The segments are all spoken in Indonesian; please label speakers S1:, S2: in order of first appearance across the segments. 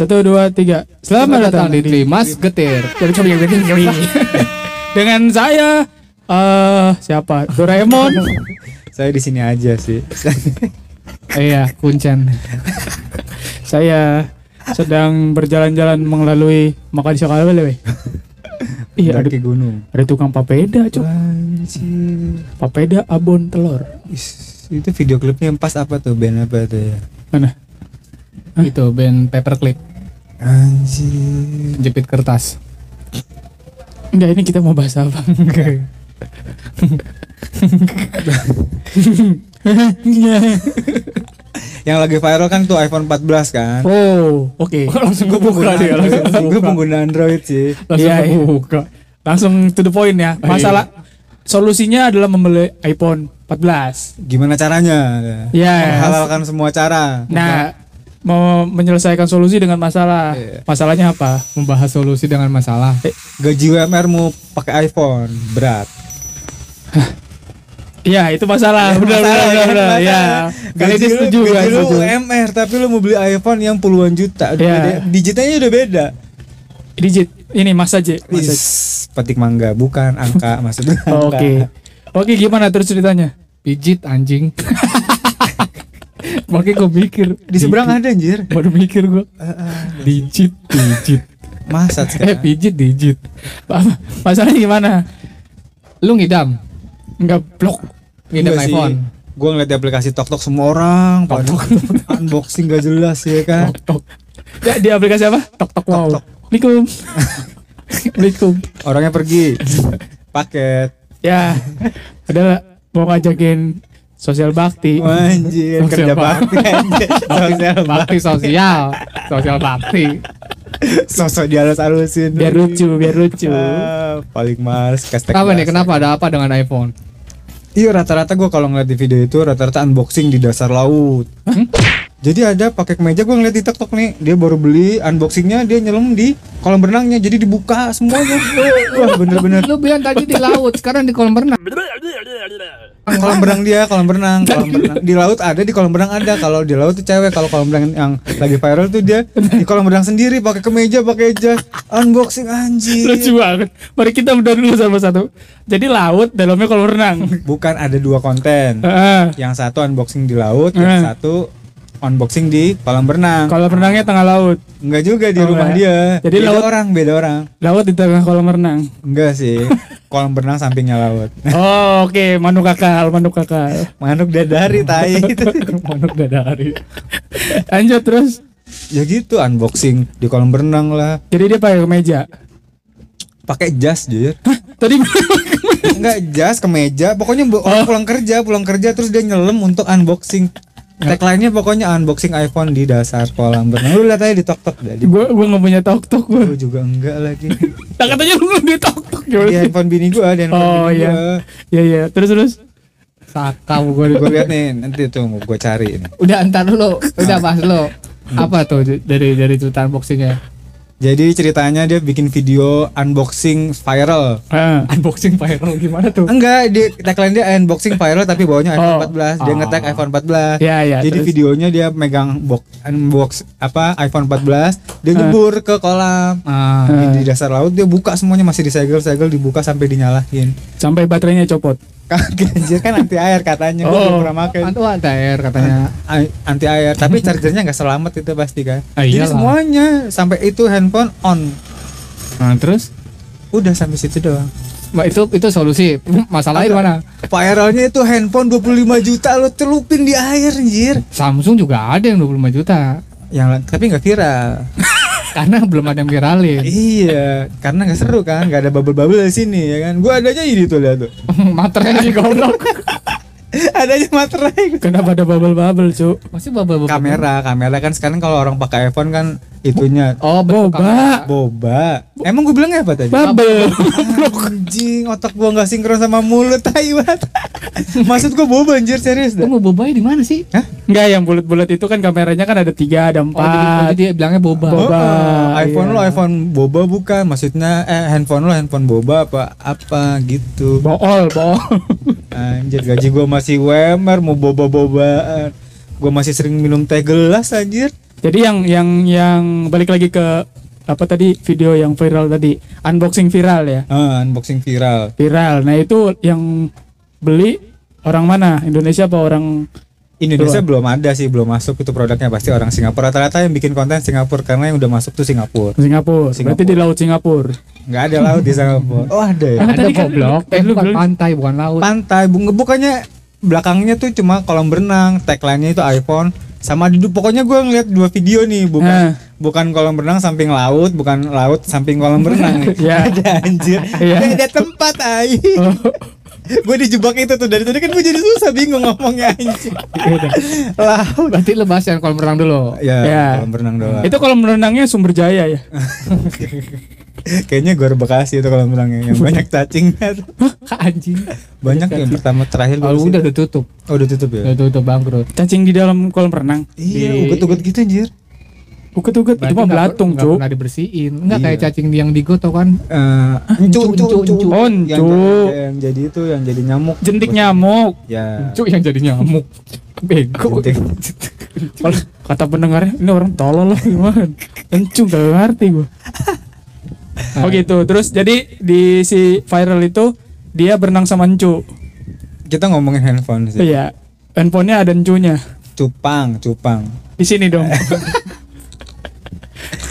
S1: Satu, dua, tiga. Selamat datang di
S2: Mas Getir.
S1: Dengan saya eh siapa? Doraemon.
S3: Saya di sini aja sih.
S1: iya, Kuncen. saya sedang berjalan-jalan melalui makan sekali weh. Iya, ada,
S3: gunung.
S1: ada tukang papeda, cok. Papeda abon telur.
S3: Is, itu video klipnya yang pas apa tuh band apa tuh ya?
S1: Mana?
S2: Itu band paperclip
S3: Anjir.
S2: jepit kertas.
S1: Enggak, ini kita mau bahas apa?
S3: Yang lagi viral kan tuh iPhone 14 kan.
S1: oh, oke. Langsung gue buka dia. Langsung
S3: Gue pengguna Android sih.
S1: Langsung
S2: Iya, iya.
S1: buka. Langsung to the point ya. Masalah solusinya adalah membeli iPhone 14.
S3: Gimana caranya?
S1: Ya.
S3: Menghalalkan semua cara.
S1: Nah, mau menyelesaikan solusi dengan masalah.
S3: Iya.
S1: Masalahnya apa?
S2: Membahas solusi dengan masalah.
S3: Gaji UMR mau pakai iPhone berat.
S1: Iya, itu masalah. Benar, benar,
S3: Masalah,
S1: benar,
S3: kan?
S1: benar.
S3: Masalah.
S1: Ya. Kali ini
S3: Gaji lu-
S1: setuju
S3: gaji lu
S1: setuju.
S3: UMR tapi lu mau beli iPhone yang puluhan juta. Udah beda- Digitnya udah beda.
S1: Digit. Ini Mas aja.
S3: Is, petik mangga bukan angka maksudnya.
S1: Oke. Oke, gimana terus ceritanya?
S2: Pijit anjing.
S1: Makanya gue mikir.
S3: Di seberang ada anjir.
S1: Baru mikir gue. Digit, digit.
S3: Masa
S1: Eh,
S3: sekarang.
S1: pijit, digit. Apa- Masalahnya gimana?
S2: Lu ngidam.
S1: Enggak blok.
S2: Ngidam
S3: Enggak sih.
S2: iPhone.
S3: Gue ngeliat di aplikasi TokTok semua orang pada unboxing gak jelas ya kan.
S1: Tok tok. Ya, di aplikasi apa? Tok tok wow.
S3: Tok, tok.
S1: Assalamualaikum. Assalamualaikum.
S3: Orangnya pergi. Paket.
S1: Ya, adalah mau ngajakin sosial bakti.
S3: Anjir,
S1: Sosial
S3: kerja bakti anjir. Sosial
S2: Bakti sosial. Sosial bakti.
S3: Sosok dihalus-halusin.
S1: Biar lucu, biar lucu.
S3: Ah, paling males
S2: Kenapa nih? Kenapa ada apa dengan iPhone?
S3: Iya rata-rata gue kalau ngeliat di video itu rata-rata unboxing di dasar laut. Jadi ada pakai kemeja gue ngeliat di TikTok nih dia baru beli unboxingnya dia nyelam di kolam renangnya jadi dibuka semuanya. Wah bener-bener
S2: Lu bilang tadi di laut, sekarang di kolam renang.
S3: kolam renang dia kolam renang kolam renang di laut ada di kolam renang ada kalau di laut tuh cewek kalau kolam renang yang lagi viral tuh dia di kolam renang sendiri pakai kemeja pakai jas unboxing anjir.
S1: Lucu banget. Mari kita bedah dulu sama satu. Jadi laut dalamnya kolam renang.
S3: Bukan ada dua konten. Yang satu unboxing di laut, yang satu unboxing di kolam renang.
S1: kolam renangnya tengah laut.
S3: Enggak juga di
S1: Oh,
S3: rumah
S1: enggak.
S3: dia.
S1: Jadi
S3: beda
S1: laut-
S3: orang, beda orang.
S1: Laut di tengah kolam renang.
S3: Enggak sih. kolam renang sampingnya laut.
S1: Oh, oke, manuk kakal, manuk kakal.
S3: Manuk dadari tai itu.
S1: manuk dadari. Lanjut terus.
S3: ya gitu unboxing di kolam renang lah.
S1: Jadi dia pakai kemeja.
S3: Pakai jas, Jir.
S1: Tadi
S3: Enggak jas, kemeja, pokoknya orang pulang kerja, pulang kerja terus dia nyelam untuk unboxing. Tagline-nya pokoknya unboxing iPhone di dasar kolam renang. Lu lihat aja di TokTok dah. Di
S1: gua gua nggak punya tok tok gua.
S3: gua juga enggak lagi.
S1: Nah, katanya lu di tok tok
S3: di handphone bini gua, di handphone
S1: Oh
S3: bini
S1: iya.
S3: gua.
S1: Iya iya. Terus terus.
S2: Sakau gue.
S3: Gua lihat nih, nanti tuh gua cari nih.
S2: Udah entar dulu. Udah bahas dulu. Apa tuh dari dari cerita unboxingnya?
S3: Jadi ceritanya dia bikin video unboxing viral.
S1: Ah.
S2: Unboxing viral gimana tuh?
S3: Enggak, di tagline dia unboxing viral tapi bawanya
S1: Oh.
S3: iPhone 14. Dia
S2: Ah.
S3: nge-tag iPhone 14.
S1: Ya ya.
S3: Jadi
S1: terus.
S3: videonya dia megang box unbox apa iPhone 14, dia nyebur ke kolam.
S2: Ah,
S3: Di, di dasar laut dia buka semuanya masih disegel-segel dibuka sampai dinyalahin.
S1: sampai baterainya copot.
S3: Kagak anjir kan anti air katanya
S1: Oh.
S3: belum pernah pakai.
S2: Antu ada air katanya.
S3: Anti air, tapi chargernya nggak selamat itu pasti kan.
S1: Ah,
S3: Jadi
S1: iyalah.
S3: semuanya sampai itu handphone on.
S1: Nah, terus
S3: Udah sampai situ doang.
S2: Mbak itu itu solusi. Masalahnya di mana?
S3: Viralnya itu handphone 25 juta lo celupin di air anjir.
S2: Samsung juga ada yang 25 juta.
S3: Yang tapi nggak viral.
S2: Karena belum ada yang viralin.
S3: iya, karena nggak seru kan, nggak ada bubble-bubble di sini ya kan. Gua adanya ini tuh lihat tuh.
S2: Materai goblok.
S3: adanya materai.
S1: kenapa ada bubble bubble, Cuk?
S2: Masih bawa
S3: Kamera, kamera kan sekarang kalau orang pakai iPhone kan itunya
S2: Oh,
S1: Boba.
S3: boba. Emang gue bilangnya apa tadi?
S1: Bubble.
S3: Anjing, otak gua nggak sinkron sama mulut, tai banget. Maksud gua boba anjir serius dah.
S2: Kamu bobanya di mana sih?
S3: Hah?
S1: Enggak, yang bulat-bulat itu kan kameranya kan ada tiga, ada
S2: Oh, jadi, oh,
S1: empat.
S2: jadi dia bilangnya boba.
S1: Boba.
S3: Oh, iPhone
S1: iya.
S3: lo iPhone boba bukan, maksudnya eh handphone lo handphone boba apa apa gitu.
S1: Bool, bool.
S3: Anjir gaji gua masih WMR mau boba-bobaan. Gua masih sering minum teh gelas anjir.
S1: Jadi yang yang yang balik lagi ke apa tadi video yang viral tadi unboxing viral ya
S3: Ah, unboxing viral.
S1: viral. Nah itu yang beli orang mana Indonesia apa orang
S3: Indonesia belum ada sih, belum masuk itu produknya pasti orang Singapura. Rata-rata yang bikin konten Singapura karena yang udah masuk tuh Singapura.
S1: Singapura?
S3: Singapura.
S1: Berarti di laut Singapura.
S3: Nggak ada laut di Singapura. Oh ada ya.
S1: Ah,
S2: Ada
S1: kan-
S2: goblok.
S1: eh,
S2: Eh,
S1: lu
S2: bukan pantai, bukan laut.
S3: Pantai, bu- bukannya belakangnya tuh cuma kolam berenang, tagline-nya itu iPhone sama di pokoknya gue ngeliat dua video nih bukan bukan kolam berenang samping laut bukan laut samping kolam berenang
S1: Ya.
S3: ada anjir
S1: Iya.
S3: beda tempat ay
S1: Oh,
S3: gue dijebak itu tuh dari tadi kan gue jadi susah bingung ngomongnya anjir laut
S2: Berarti lu bahas yang kolam renang dulu.
S3: ya,
S1: Ya.
S3: kolam berenang doang
S1: itu kalau berenangnya sumber jaya ya.
S3: Kayaknya gue Bekasi itu kolam berenangnya yang banyak cacingnya tuh.
S2: Anjing.
S3: banyak yang pertama terakhir
S2: Kalau
S3: baru
S2: udah udah tutup.
S3: oh udah tutup ya
S2: Udah tutup bangkrut.
S1: Cacing di dalam kolam renang.
S3: iya
S2: Di-
S3: uget-uget gitu anjir
S1: Uket-uket itu mah
S2: nggak-
S1: belatung,
S2: nggak
S1: Cuk.
S2: pernah dibersihin. Enggak
S3: Iya.
S2: kayak cacing yang di goto kan.
S3: Eh, encu, encu,
S2: encu,
S3: encu.
S2: encu.
S1: Oh,
S3: Yang
S1: encu.
S3: jadi- yang jadi itu yang jadi nyamuk
S1: Jentik nyamuk.
S3: ya
S2: Cuk yang jadi nyamuk. Bego.
S1: Kalau kata pendengarnya ini orang tolol loh gimana? Encu gak ngerti gua. Oh gitu. Terus jadi di si viral itu dia berenang sama encu.
S3: kita ngomongin handphone sih
S1: Iya. Handphonenya ada encunya.
S3: cupang cupang
S1: Di sini dong.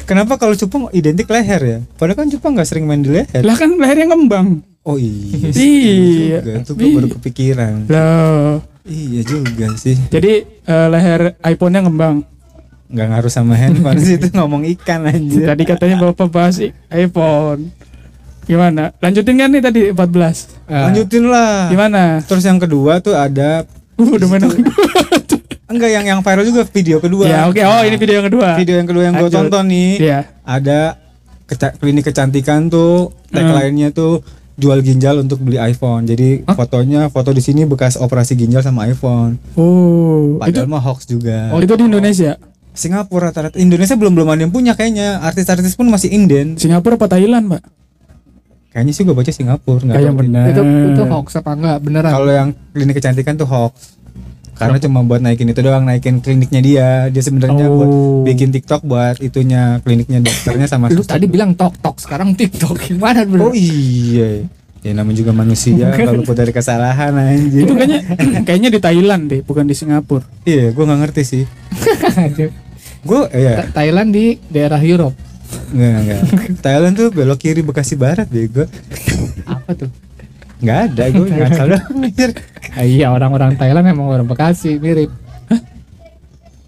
S3: kenapa kalau cupang identik leher ya padahal kan cupang nggak sering main di leher
S1: lah kan lehernya ngembang.
S3: oh iya
S1: Iya.
S3: juga. itu gue baru kepikiran
S1: Loh.
S3: iya juga sih
S1: Jadi eh, leher iPhone-nya ngembang.
S3: Nggak ngaruh sama handphone sih itu ngomong ikan anjir
S1: Tadi katanya Bapak bahas iPhone. Gimana? Lanjutin kan nih tadi 14.
S2: Eh,
S3: lanjutin lah
S1: Gimana?
S3: terus yang kedua tuh ada
S1: Uh, udah main
S3: enggak yang yang viral juga video kedua
S1: Ya, oke. Oh, ini video yang kedua.
S3: video yang kedua yang gue tonton nih
S1: Iya.
S3: ada keca- klinik kecantikan tuh tagline-nya tuh jual ginjal untuk beli iPhone. Jadi fotonya foto di sini bekas operasi ginjal sama iPhone.
S1: Oh, itu
S3: Padahal mah hoax juga.
S1: Oh, itu di Indonesia.
S3: Singapura rata-rata Indonesia belum belum ada yang punya kayaknya. Artis-artis pun masih inden.
S1: Singapura apa Thailand, Mbak?
S3: Kayaknya sih gue baca Singapura nggak tahu.
S1: benar.
S2: itu itu hoax apa enggak? Beneran.
S3: Kalau yang klinik kecantikan tuh hoax. Karena cuma buat naikin itu doang, naikin kliniknya dia. Dia sebenarnya buat
S1: Oh.
S3: bikin TikTok buat itunya kliniknya dokternya sama
S2: lu tadi bilang tok tok, sekarang TikTok gimana bro?
S3: Oh iya. Ya namanya juga manusia kalau pun dari kesalahan anjir.
S1: Itu kayaknya kayaknya di Thailand deh, bukan di Singapura.
S3: Iya, gue nggak ngerti sih. Gue ya
S2: Ta- Thailand di daerah Europe.
S3: nggak nggak. Thailand tuh belok kiri Bekasi Barat bego.
S2: Apa tuh?
S3: Nggak ada, gue nggak salah. Anjir.
S2: Ah, iya orang-orang Thailand emang orang Bekasi mirip.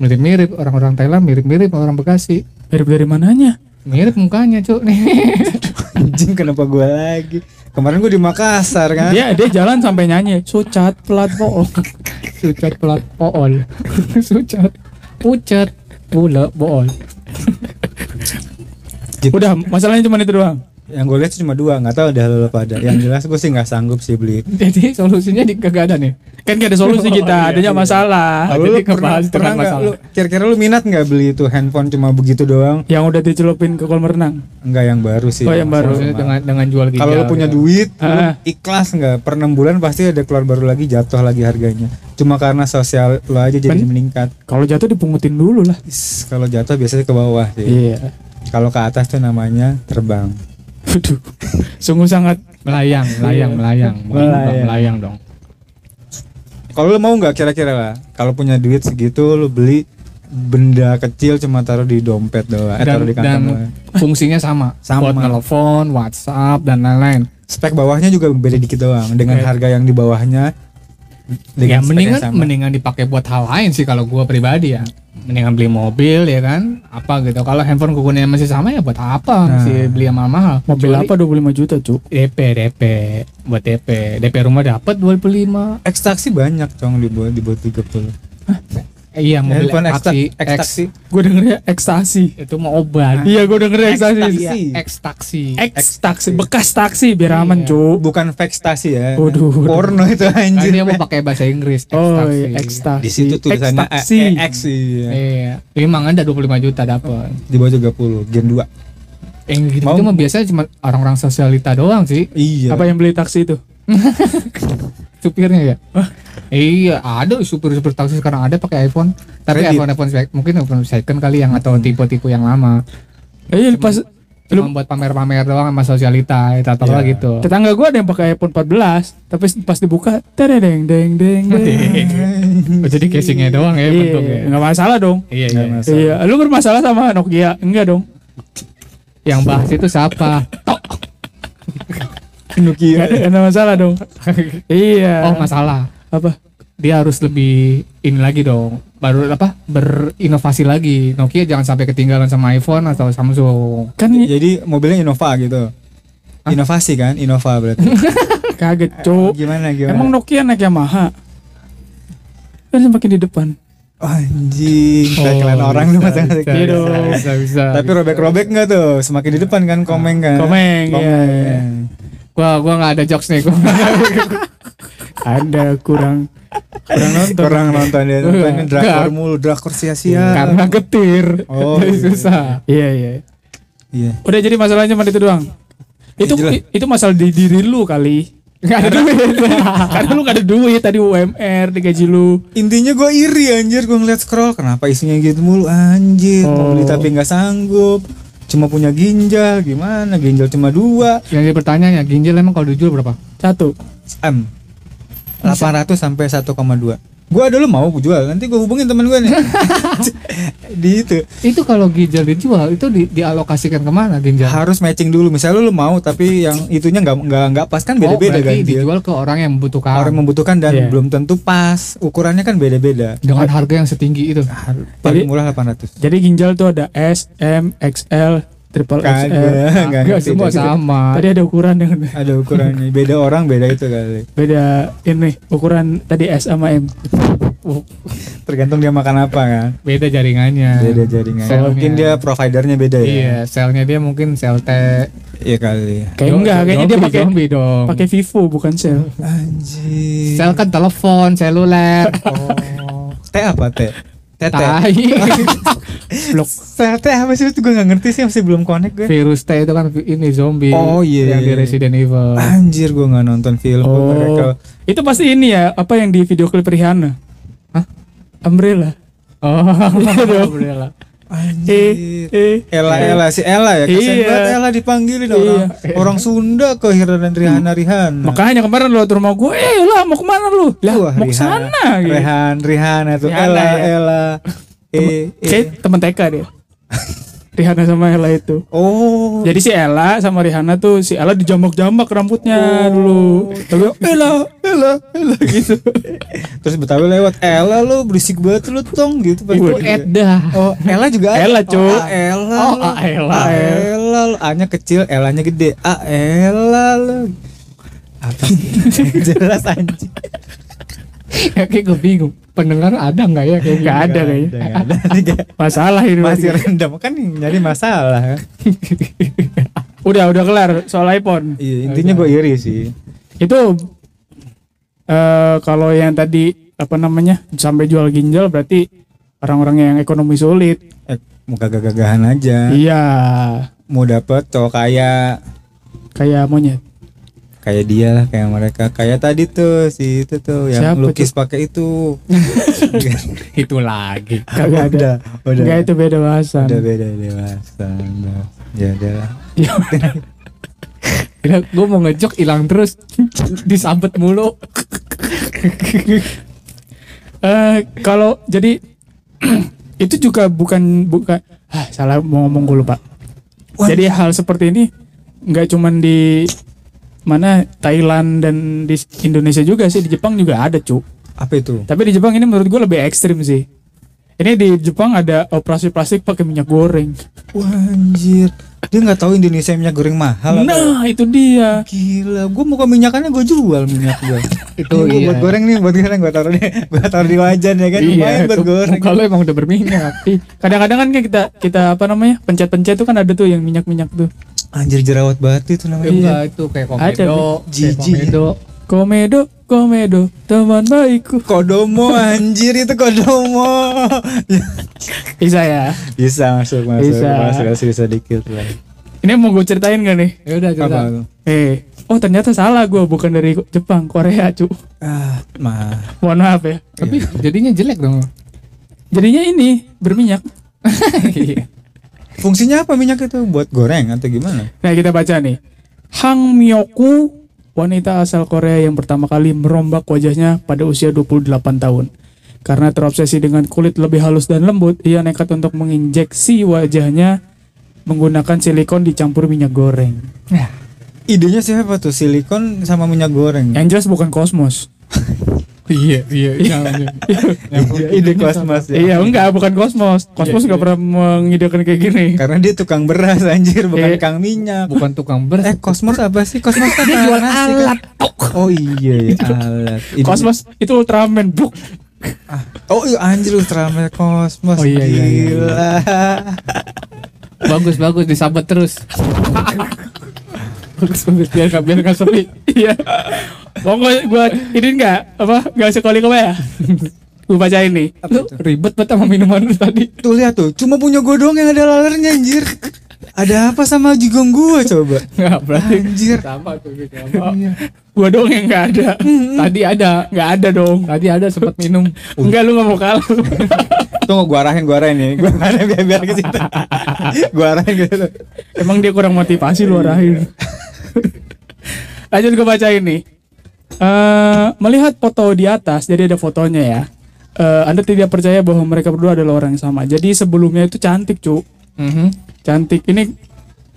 S2: Mirip-mirip orang-orang Thailand mirip-mirip orang Bekasi.
S1: Mirip dari mananya?
S2: Mirip mukanya cuk nih.
S3: Anjing kenapa gue lagi? Kemarin gue di Makassar kan.
S1: Dia dia jalan sampai nyanyi, "Sucat pelat bohong."
S2: Sucat pelat pool. Sucat pucat pula bool.
S1: Udah, masalahnya cuma itu doang.
S3: Yang gue lihat cuma dua, nggak tahu ada lo pada. Yang jelas gue sih nggak sanggup sih beli.
S2: Jadi solusinya di kagak ada nih.
S1: Kan gak ada solusi kita, adanya masalah.
S2: Ah,
S3: Lalu
S2: jadi
S3: pernah,
S2: kebahas
S3: pernah nggak
S2: masalah.
S3: lu kira-kira lu minat nggak beli itu handphone cuma begitu doang?
S1: Yang udah dicelupin ke kolam renang.
S3: Enggak yang baru sih.
S1: Oh, yang baru.
S2: Maksudnya dengan dengan jual ginjal.
S3: Kalau lu punya
S2: gitu.
S3: duit, lu
S1: Ah.
S3: ikhlas nggak? Per 6 bulan pasti ada keluar baru lagi jatuh lagi harganya. Cuma karena sosial lu aja jadi
S1: Ben-
S3: meningkat.
S1: Kalau jatuh dipungutin dulu lah.
S3: Kalau jatuh biasanya ke bawah sih.
S1: Iya.
S3: Kalau ke atas tuh namanya terbang.
S1: Aduh. Sungguh sangat
S2: melayang, melayang, melayang,
S1: Melayang.
S2: melayang dong.
S3: Kalau lu mau nggak kira-kira lah? Kalau punya duit segitu lu beli benda kecil cuma taruh di dompet doang, eh,
S2: Dan,
S3: taruh di
S2: dan
S3: kantong doang.
S2: fungsinya sama,
S3: Sama.
S2: buat telepon, WhatsApp dan lain-lain.
S3: Spek bawahnya juga beda dikit doang dengan harga yang di bawahnya.
S2: Ya
S3: dengan
S2: mendingan
S3: sama.
S2: mendingan dipakai buat hal lain sih kalau gua pribadi ya. Mendingan beli mobil ya kan, apa gitu. Kalau handphone kegunaannya masih sama ya buat apa
S3: Nah.
S2: masih beli yang mahal-mahal.
S1: mobil
S2: Kecuali
S1: apa 25 juta, Cuk?
S2: DP, DP, buat DP. DP rumah dapat 25.
S3: ekstraksi banyak cong di bawah di bawah 30.
S2: Eh, iya, mobil
S3: Handphone
S2: ekstaksi,
S3: ekstra- ekstraksi.
S1: Gue dengernya ekstasi.
S2: itu mau obat.
S1: Iya, gue denger ekstasi.
S3: Ekstasi.
S2: Iya, ekstaksi.
S1: Ekstaksi, bekas taksi biar aman,
S2: Iya.
S1: Cuk.
S3: Bukan ekstasi ya.
S1: Waduh.
S3: Porno itu
S2: Kan
S3: anjir.
S2: dia mau pakai bahasa Inggris.
S1: Oh,
S2: ekstaksi.
S1: iya, ekstasi.
S3: Di situ tulisannya
S1: ekstaksi.
S3: E- X iya.
S2: Iya, emang ada 25 juta dapat.
S3: Di bawah 30, Gen 2.
S2: Yang gitu
S3: Mau-
S2: mah biasanya cuma orang-orang sosialita doang sih.
S3: Iya.
S1: Apa yang beli taksi itu?
S2: Supirnya ya. Iya, ada super super taksi sekarang ada pakai iPhone. Tapi
S3: Kredit.
S2: iPhone iPhone mungkin iPhone second kali yang atau tipe-tipe yang lama.
S1: Iya pas
S2: Cuma buat pamer-pamer doang sama sosialita, tata
S3: Iya.
S2: gitu.
S1: tetangga gua ada yang pakai iPhone 14, tapi pas dibuka tadadeng deng deng deng.
S2: Oh, jadi casingnya doang ya bentuknya.
S1: Iya, nggak masalah dong.
S2: Iya, iya.
S3: masalah.
S1: Iya, lu bermasalah sama Nokia? Enggak dong.
S2: Yang bahas itu siapa?
S3: Nokia.
S1: Enggak ada masalah dong. iya.
S2: Oh, masalah.
S1: Apa?
S2: Dia harus lebih ini lagi dong. Baru apa? Berinovasi lagi. Nokia jangan sampai ketinggalan sama iPhone atau Samsung.
S1: Kan
S3: Jadi mobilnya Innova gitu. Inovasi kan? Innova berarti.
S1: kaget, Cuk.
S3: gimana gimana?
S1: Emang Nokia naik Yamaha? Kan semakin di depan.
S3: Anjing,
S2: Oh,
S3: orang lu
S2: bisa,
S3: masa
S2: bisa,
S1: Iya dong.
S2: bisa, bisa, bisa.
S3: Tapi robek-robek enggak tuh? Semakin di depan kan komeng kan?
S1: Komeng, iya, iya.
S2: gua gua nggak ada jokes nih gua.
S1: Ada kurang kurang nonton.
S3: Kurang nonton dia nontonnya drakor mulu, drakor sia-sia.
S2: Karena getir.
S3: Oh,
S2: Jadi
S3: iya.
S2: susah.
S1: Iya, iya.
S3: Iya.
S1: Udah jadi masalahnya cuma itu doang. Itu
S3: jelas.
S1: i- itu masalah di diri lu kali. Gak ada duit. Karena lu gak ada duit tadi UMR digaji lu.
S3: Intinya gue iri anjir gue ngeliat scroll kenapa isinya gitu mulu anjir mau beli
S1: Oh.
S3: tapi nggak sanggup cuma punya ginjal gimana ginjal cuma dua
S2: Yang jadi pertanyaannya, ginjal emang kalau dijual berapa?
S1: Satu.
S3: m 800 sampai 1,2 gue dulu mau jual nanti gue hubungin temen gue nih. Di itu.
S2: Itu kalau ginjal dijual itu di, dialokasikan ke mana ginjal?
S3: harus matching dulu. Misalnya lu mau tapi yang itunya nggak nggak nggak pas kan beda beda
S2: oh,
S3: ganjil.
S2: dijual ke orang yang membutuhkan.
S3: Orang membutuhkan dan
S1: Iya.
S3: belum tentu pas. Ukurannya kan beda beda
S2: dengan harga yang setinggi itu.
S3: paling
S1: Jadi-
S3: murah 800
S1: Jadi ginjal tuh ada S, M, XL, triple XL.
S3: nggak
S2: Enggak semua sama.
S1: Tadi ada ukuran yang
S3: ada ukurannya beda orang beda itu kali
S1: beda ini ukuran tadi S sama M.
S3: tergantung dia makan apa kan
S2: Beda jaringannya.
S3: beda jaringan
S2: Selnya.
S3: mungkin dia providernya beda ya
S2: Iya, selnya dia mungkin sel T.
S3: iya kali
S1: Kayak enggak, kayaknya dia pakai
S2: zombie dong.
S1: pakai Vivo bukan Cell.
S3: anjir
S2: Sel kan telepon, seluler.
S3: oh T apa T T T
S2: Tai.
S1: Blok.
S3: Sel T apa sih itu gue nggak ngerti sih masih belum connect gue
S2: Virus T itu kan ini zombie.
S3: Oh, iya.
S2: Yang di Resident Evil.
S3: anjir gue nggak nonton film
S1: Oh.
S3: mereka
S1: Itu pasti ini ya, apa yang di video klip Rihanna?
S2: Hah?
S1: Umbrella.
S2: Oh,
S1: Umbrella.
S3: anjir
S1: Eh,
S3: Ella Ella si Ella ya kasian
S1: Iya.
S3: banget Ella dipanggilin orang orang Sunda ke Hirana dan Rihanna Rihanna
S1: Makanya kemarin lo ke rumah gue, eh lah mau ke mana lu? Lah
S3: Wah,
S1: mau ke
S3: Rihanna.
S1: sana gitu.
S3: Rehan Rihanna tuh
S1: Rihanna,
S3: Ella
S1: ya.
S3: Ella eh, eh.
S1: Kayak temen TK dia. Rihanna sama Ella itu.
S3: oh
S1: Jadi si Ella sama Rihanna tuh si Ella dijambak-jambak rambutnya
S3: Oh.
S1: dulu. Tapi Ella, Ella, Ella gitu.
S3: terus Betawi lewat Ella lu berisik banget lu tong gitu
S2: itu. Edda.
S3: Oh, Ella juga.
S1: Ella, Cuk.
S3: Oh, Ella.
S2: Oh,
S3: lu.
S2: ah, Ella.
S3: Ah, Ella. lu. A-nya kecil, Ella-nya gede. Ah, Ella lu. Apa sih? Jelas anjing.
S2: Ya, kayak gue bingung. Pendengar ada nggak ya kayak
S1: Nggak ada kayaknya.
S3: Ada.
S1: Masalah ini.
S3: Masih random kan nyari masalah kan.
S1: Udah, udah kelar soal iPhone.
S3: Iya, intinya gue iri sih.
S1: Itu eh kalau yang tadi apa namanya sampai jual ginjal berarti orang-orang yang ekonomi sulit.
S3: Eh, mau gagah-gagahan aja.
S1: Iya,
S3: Mau dapet cowok kaya
S1: kayak monyet.
S3: Kayak dia lah kayak mereka kayak tadi tuh si itu tuh yang
S1: Siapa
S3: lukis pakai itu
S2: itu lagi.
S1: Kagak ada.
S3: udah udah
S1: Enggak itu beda bahasan.
S3: udah beda udah. ya udah.
S2: Kira gue mau ngejok hilang terus disambet mulu.
S1: Eh kalau jadi itu juga bukan bukan ah, salah mau ngomong gue lupa.
S3: Wah.
S1: Jadi hal seperti ini nggak cuman di mana Thailand dan di Indonesia juga sih di Jepang juga ada cu.
S3: apa itu
S1: Tapi di Jepang ini menurut gue lebih ekstrim sih. Ini di Jepang ada operasi plastik pakai minyak goreng.
S3: Wah, anjir dia nggak tahu Indonesia minyak goreng mahal apa?
S1: Nah itu dia.
S3: gila gue mau ke minyakannya gue jual minyak gue
S2: Itu
S3: gua
S2: iya.
S3: buat goreng nih buat goreng gue taruh nih gue taruh di wajan ya kan lumayan buat
S2: itu
S3: goreng
S2: Kalau emang udah berminyak.
S1: Kadang-kadang kan kita kita apa namanya pencet-pencet tuh kan ada tuh yang minyak-minyak tuh.
S3: Anjir jerawat batu itu namanya
S2: Eh, enggak itu kayak
S1: Ada,
S2: komedo, kayak
S3: Jijik.
S2: komedo.
S1: Komedo, komedo, teman baikku.
S3: kodomo anjir itu kodomo
S1: Bisa ya.
S3: bisa masuk masuk
S1: Bisa.
S3: masuk masuk bisa dikit lah
S1: Ini mau gue ceritain gak nih?
S2: Ya udah
S3: tuh?
S1: Eh, oh ternyata salah gue bukan dari Jepang Korea cu
S3: Ah, mah.
S1: mohon maaf ya
S2: Tapi jadinya jelek dong.
S1: jadinya ini berminyak
S2: Iya.
S3: Fungsinya apa minyak itu? Buat goreng atau gimana?
S1: nah kita baca nih Hang Myoku wanita asal Korea yang pertama kali merombak wajahnya pada usia 28 tahun karena terobsesi dengan kulit lebih halus dan lembut ia nekat untuk menginjeksi wajahnya menggunakan silikon dicampur minyak goreng
S3: Idenya siapa tuh? Silikon sama minyak goreng.
S1: yang jelas bukan kosmos
S2: Iya, iya.
S3: Iya, ide kosmos ya.
S1: Iya enggak bukan kosmos. Kosmos
S2: Iya,
S1: nggak pernah mengidekan kayak gini.
S3: Karena dia tukang beras anjir, bukan
S1: Iya.
S3: kang minyak.
S2: Bukan tukang beras.
S3: Eh, kosmos apa sih? Kosmos kan
S2: jual
S3: nasi kan? Oh iya, iya, alat.
S1: Kosmos itu Ultraman buk.
S3: Ah, Oh iya anjir Ultraman Kosmos.
S2: Oh, iya, iya, iya,
S3: Gila.
S2: bagus, bagus disabet terus.
S1: Bagus bagus biar nggak biar nggak sepi. Iya. Pokoknya gua ini enggak apa enggak sekali kau ya. Gua baca ini.
S2: Lu ribet banget sama minuman lu tadi.
S3: Tuh lihat tuh, cuma punya gue doang yang ada lalernya anjir. Ada apa sama jigong gua coba?
S2: Enggak, berarti
S3: Anjir.
S2: sama tuh gitu. Sama.
S1: Gua doang yang enggak ada.
S2: Tadi ada,
S1: Enggak ada dong.
S2: tadi ada sempat minum.
S1: Enggak lu nggak mau kalah.
S3: Tunggu gua arahin, gua arahin nih. Gua arahin biar biar ke situ. gua arahin ke situ.
S1: Emang dia kurang motivasi lu arahin. Lanjut gue baca ini. Eh, melihat foto di atas, jadi ada fotonya ya. Eh, anda tidak percaya bahwa mereka berdua adalah orang yang sama. Jadi sebelumnya itu cantik, cu.
S2: Mhm.
S1: Cantik. Ini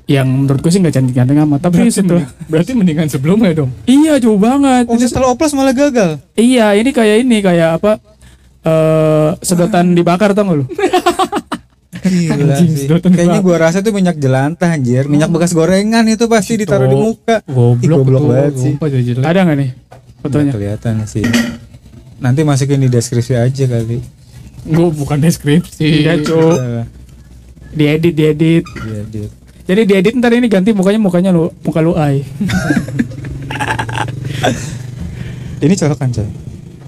S1: yang menurut gue sih nggak cantik-cantik amat. Tapi setelah
S2: Berarti mendingan sebelumnya dong.
S1: iya jauh banget.
S3: Oh,
S1: Ini-
S3: setelah oplos malah gagal.
S1: iya, ini kayak ini kayak apa? Eh sedotan dibakar tau gak lu?
S3: Gila
S1: Anjing,
S3: sih. Kayaknya
S1: gua.
S3: rasa tuh minyak jelantah anjir. Minyak bekas gorengan itu pasti ditaruh di muka. Ih,
S2: Goblok,
S3: goblok banget sih.
S1: Ada nggak nih fotonya?
S3: Nggak kelihatan sih. Nanti masukin di deskripsi aja kali.
S2: Gue bukan deskripsi.
S1: Iya, cu.
S3: Udah,
S1: Diedit, diedit.
S3: Iya, dia.
S1: Jadi diedit ntar ini ganti mukanya mukanya lu muka lu ai.
S3: Ini colokan coy.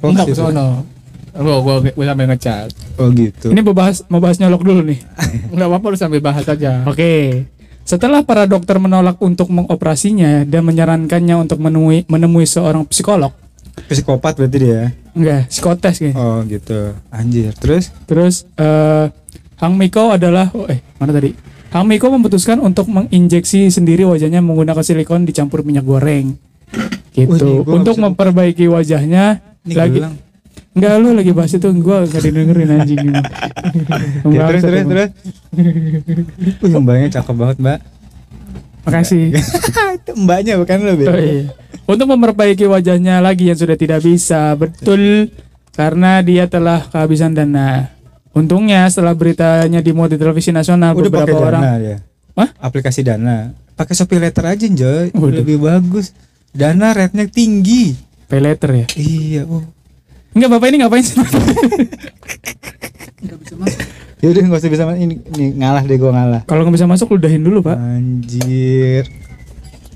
S3: Oh,
S2: Enggak,
S3: situ.
S2: sono. Gua gua gua sambil ngecat.
S3: Oh gitu.
S1: Ini mau bahas mau bahas nyolok dulu nih.
S2: Enggak apa-apa lu sambil bahas aja.
S1: Oke. Setelah para dokter menolak untuk mengoperasinya dan menyarankannya untuk menemui menemui seorang psikolog,
S3: Psikopat berarti dia.
S1: enggak psikotes kayaknya.
S3: Oh gitu. Anjir. Terus
S1: Terus eh Hang Miko adalah oh, eh mana tadi? Hang Miko memutuskan untuk menginjeksi sendiri wajahnya menggunakan silikon dicampur minyak goreng. Gitu.
S3: Wih, nih,
S1: untuk memperbaiki wajahnya
S3: ini
S1: lagi
S3: gelang.
S1: Enggak lu lagi bahas itu gua gak didengerin anjing.
S3: Ya, terus terus terus. Wih, mbaknya cakep banget, Mbak.
S1: Makasih.
S3: Itu mbaknya bukan lo.
S1: Oh, iya. Untuk memperbaiki wajahnya lagi yang sudah tidak bisa, betul karena dia telah kehabisan dana. Untungnya setelah beritanya dimuat di televisi nasional
S3: Udah
S1: beberapa orang
S3: Dana ya.
S1: Hah?
S3: Aplikasi Dana. Pakai Shopee Letter aja, Joy.
S1: Waduh.
S3: Lebih bagus. Dana rate-nya tinggi.
S1: pay letter ya.
S3: Iya, oh.
S1: Enggak Bapak ini ngapain sih?
S3: Ya udah enggak usah bisa ma- ini, ini ngalah deh gua ngalah.
S1: Kalau nggak bisa masuk ludahin dulu, Pak.
S3: Anjir.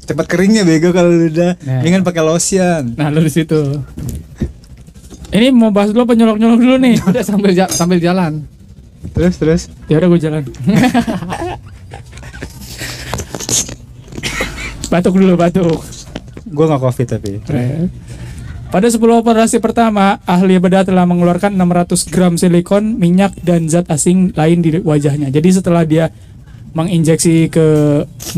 S3: Cepat keringnya bego kalau udah.
S1: Nah.
S3: Dengan pakai lotion.
S2: Nah, lu di situ.
S1: Ini mau bahas dulu apa nyolok-nyolok dulu nih?
S2: Udah sambil ja- sambil jalan.
S3: Terus terus.
S1: Ya udah gue jalan. batuk dulu, batuk.
S3: Gua nggak covid tapi.
S1: Pada 10 operasi pertama, ahli bedah telah mengeluarkan 600 gram silikon, minyak, dan zat asing lain di wajahnya. Jadi setelah dia menginjeksi ke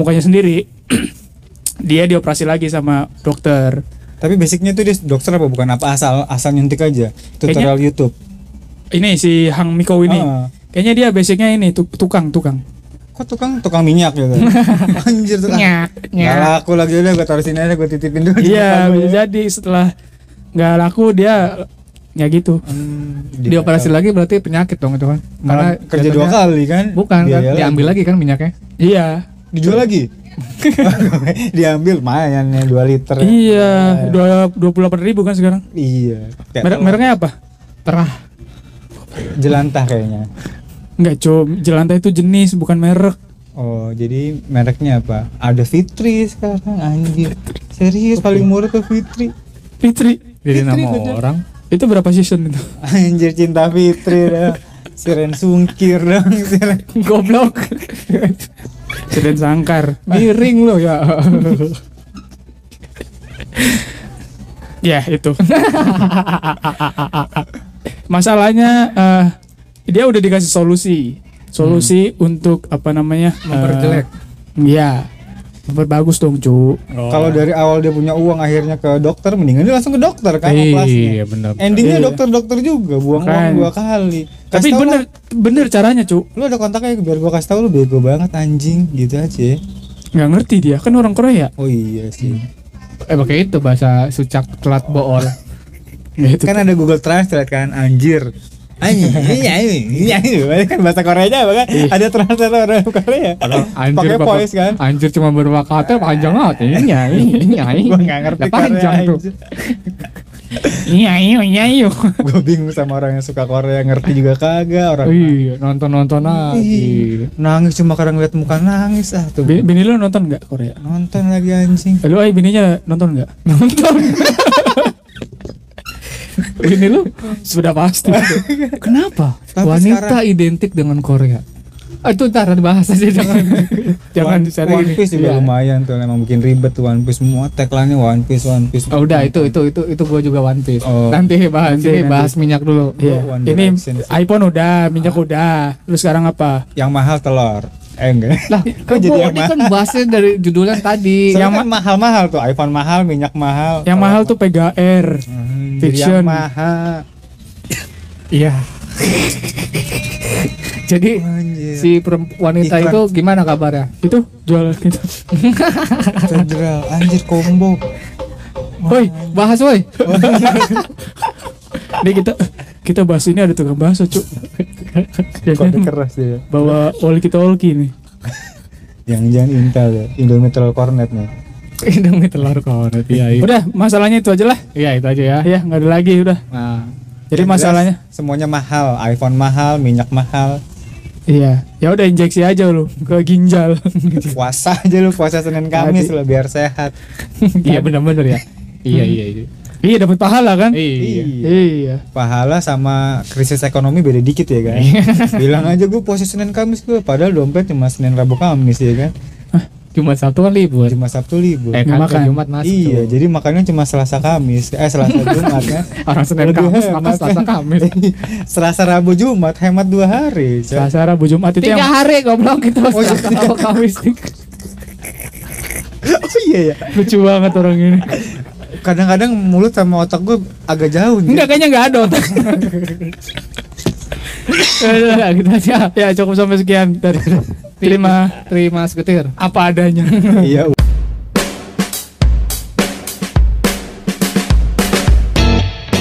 S1: mukanya sendiri, dia dioperasi lagi sama dokter.
S3: Tapi basicnya tuh dia dokter apa bukan apa asal asal nyuntik aja. Tutorial YouTube.
S1: Ini si Hang Miko ini.
S3: Ah.
S1: Kayaknya dia basicnya ini tu- tukang, tukang.
S3: Kok tukang tukang minyak gitu. Anjir tuh.
S1: Nyak,
S3: Nggak laku lagi udah gue taruh sini aja gue titipin dulu.
S1: Iya, bisa
S3: ya.
S1: jadi setelah nggak laku dia ya gitu.
S3: Hmm,
S2: Di operasi lagi berarti penyakit dong itu kan.
S3: Karena kerja dua kali kan?
S2: Bukan kan,
S3: Biaya
S2: diambil lagi kan minyaknya.
S1: Iya.
S3: Dijual lagi? Diambil lumayan ya 2 liter.
S1: Iya, dua dua puluh delapan ribu kan sekarang.
S3: Iya.
S1: Merek mereknya apa?
S2: Terah.
S3: jelantah kayaknya.
S1: Enggak, com. Jelantah itu jenis bukan merek.
S3: Oh, jadi mereknya apa? Ada Fitri sekarang anjir. Serius paling murah tuh Fitri.
S1: Fitri.
S2: Jadi
S3: Fitri,
S2: nama
S3: bener.
S2: orang.
S1: Itu berapa season itu?
S3: Anjir cinta Fitri dah. Siren sungkir dong, siren.
S1: Goblok. Keren sangkar.
S2: Miring lo ya.
S1: Ya itu. Masalahnya eh, dia udah dikasih solusi, solusi untuk apa namanya?
S2: Memperjelek.
S1: Iya, memperbagus dong cu.
S3: Kalau dari awal dia punya uang akhirnya ke dokter, mendingan dia langsung ke dokter kan operasinya.
S2: Iya benar.
S3: Endingnya
S1: Iya.
S3: dokter-dokter juga buang uang
S1: Makanya.
S3: dua kali.
S1: Tapi
S3: Kasih tau
S1: bener bener caranya cu.
S3: lah, lu ada kontaknya biar gua kasih tahu lu bego banget anjing gitu aja.
S1: Nggak ngerti dia kan orang Korea.
S3: Oh iya sih.
S2: Eh pakai itu bahasa sucak telat bool.
S1: Ya, itu.
S3: Kan ada Google Translate kan anjir. Anjing, iya iya iya kan bahasa Koreanya apa kan? Ada translator orang Korea.
S2: Anjir
S3: Pakai voice kan?
S2: Anjir cuma beberapa kata panjang banget. Iya, iya, iya.
S3: Gua nggak ngerti
S2: panjang tuh.
S1: Iya iyo iya iyo.
S3: Gue bingung sama orang yang suka Korea ngerti juga kagak orang.
S2: Iya, nonton-nonton aja.
S3: Ih, nangis cuma karena ngeliat muka nangis ah tuh.
S1: Bini, bini lu nonton nggak Korea?
S3: Nonton lagi anjing.
S1: Eh, Lu ay bininya nonton nggak?
S2: Nonton.
S1: Bini lu sudah pasti.
S2: Kenapa?
S3: Tapi
S2: Wanita
S3: sekarang-
S2: identik dengan Korea. Ah, itu ntar dibahas aja jangan jangan
S3: One,
S2: cari
S3: One Piece juga
S2: Iya.
S3: lumayan tuh emang bikin ribet tuh One Piece semua tagline-nya One Piece One Piece.
S2: Oh, udah itu itu itu itu gua juga One Piece.
S3: Oh.
S2: Nanti bahas
S1: Nanti,
S2: ini
S1: nanti.
S2: bahas minyak dulu.
S1: Iya.
S3: One
S1: Ini iPhone udah, minyak udah. Lu sekarang apa?
S3: Yang mahal telur. Eh enggak.
S2: Lah,
S3: Kok
S2: kan
S3: jadi yang
S2: ini kan bahasnya dari judulnya tadi.
S3: Yang kan mahal-mahal tuh iPhone mahal, minyak mahal.
S1: Yang mahal tuh PGR.
S3: Hmm,
S1: Fiction.
S3: Yang mahal.
S2: Iya. Jadi
S3: Anjir.
S2: si wanita
S3: Iklan.
S2: itu gimana kabarnya?
S1: Itu jual gitu.
S3: Federal anjir combo.
S2: Woi, bahas woi.
S1: Nih kita kita bahas ini ada tukang bakso, Cuk. Ya
S3: Kode keras dia.
S1: Bawa walkie talkie nih.
S3: Jangan-jangan Intel ya, Indomitral Cornet nih.
S2: Indomie telur kornet. Iya, iya.
S1: Udah, masalahnya itu aja lah.
S2: Iya, itu aja ya.
S1: Ya, nggak ada lagi udah.
S2: Nah,
S1: Jadi masalahnya
S3: semuanya mahal, iPhone mahal, minyak mahal.
S1: Iya, ya udah injeksi aja lu ke ginjal.
S3: Puasa aja lu, puasa Senin Kamis lah biar sehat.
S2: iya benar-benar ya. Iya, iya, iya.
S1: iya dapat pahala kan?
S2: Iya.
S1: Iya.
S3: Pahala sama krisis ekonomi beda dikit ya kan. Bilang aja gue puasa Senin Kamis gue, padahal dompet cuma Senin Rabu Kamis ya kan.
S2: Cuma Sabtu kan libur.
S3: Cuma Sabtu libur.
S2: Eh, kan
S1: makan.
S2: Jumat masuk.
S3: iya, jadi makannya cuma Selasa Kamis. Eh Selasa Jumat ya.
S2: orang Senin
S3: Lebih
S2: Kamis makan
S3: hemat.
S2: Selasa Kamis.
S3: Selasa Rabu Jumat hemat dua hari. coy.
S1: Selasa Rabu Jumat itu
S2: Tiga
S1: yang
S2: hari goblok kita
S3: Oh, iya.
S2: Selasa Rabu Kamis.
S3: Oh iya ya.
S1: lucu banget orang ini.
S3: Kadang-kadang mulut sama otak gue agak jauh.
S2: Enggak kayaknya enggak ada otak. Ya gitu aja.
S1: Ya cukup sampai sekian dari terima
S2: Terima seketir.
S1: apa adanya.
S3: Iya.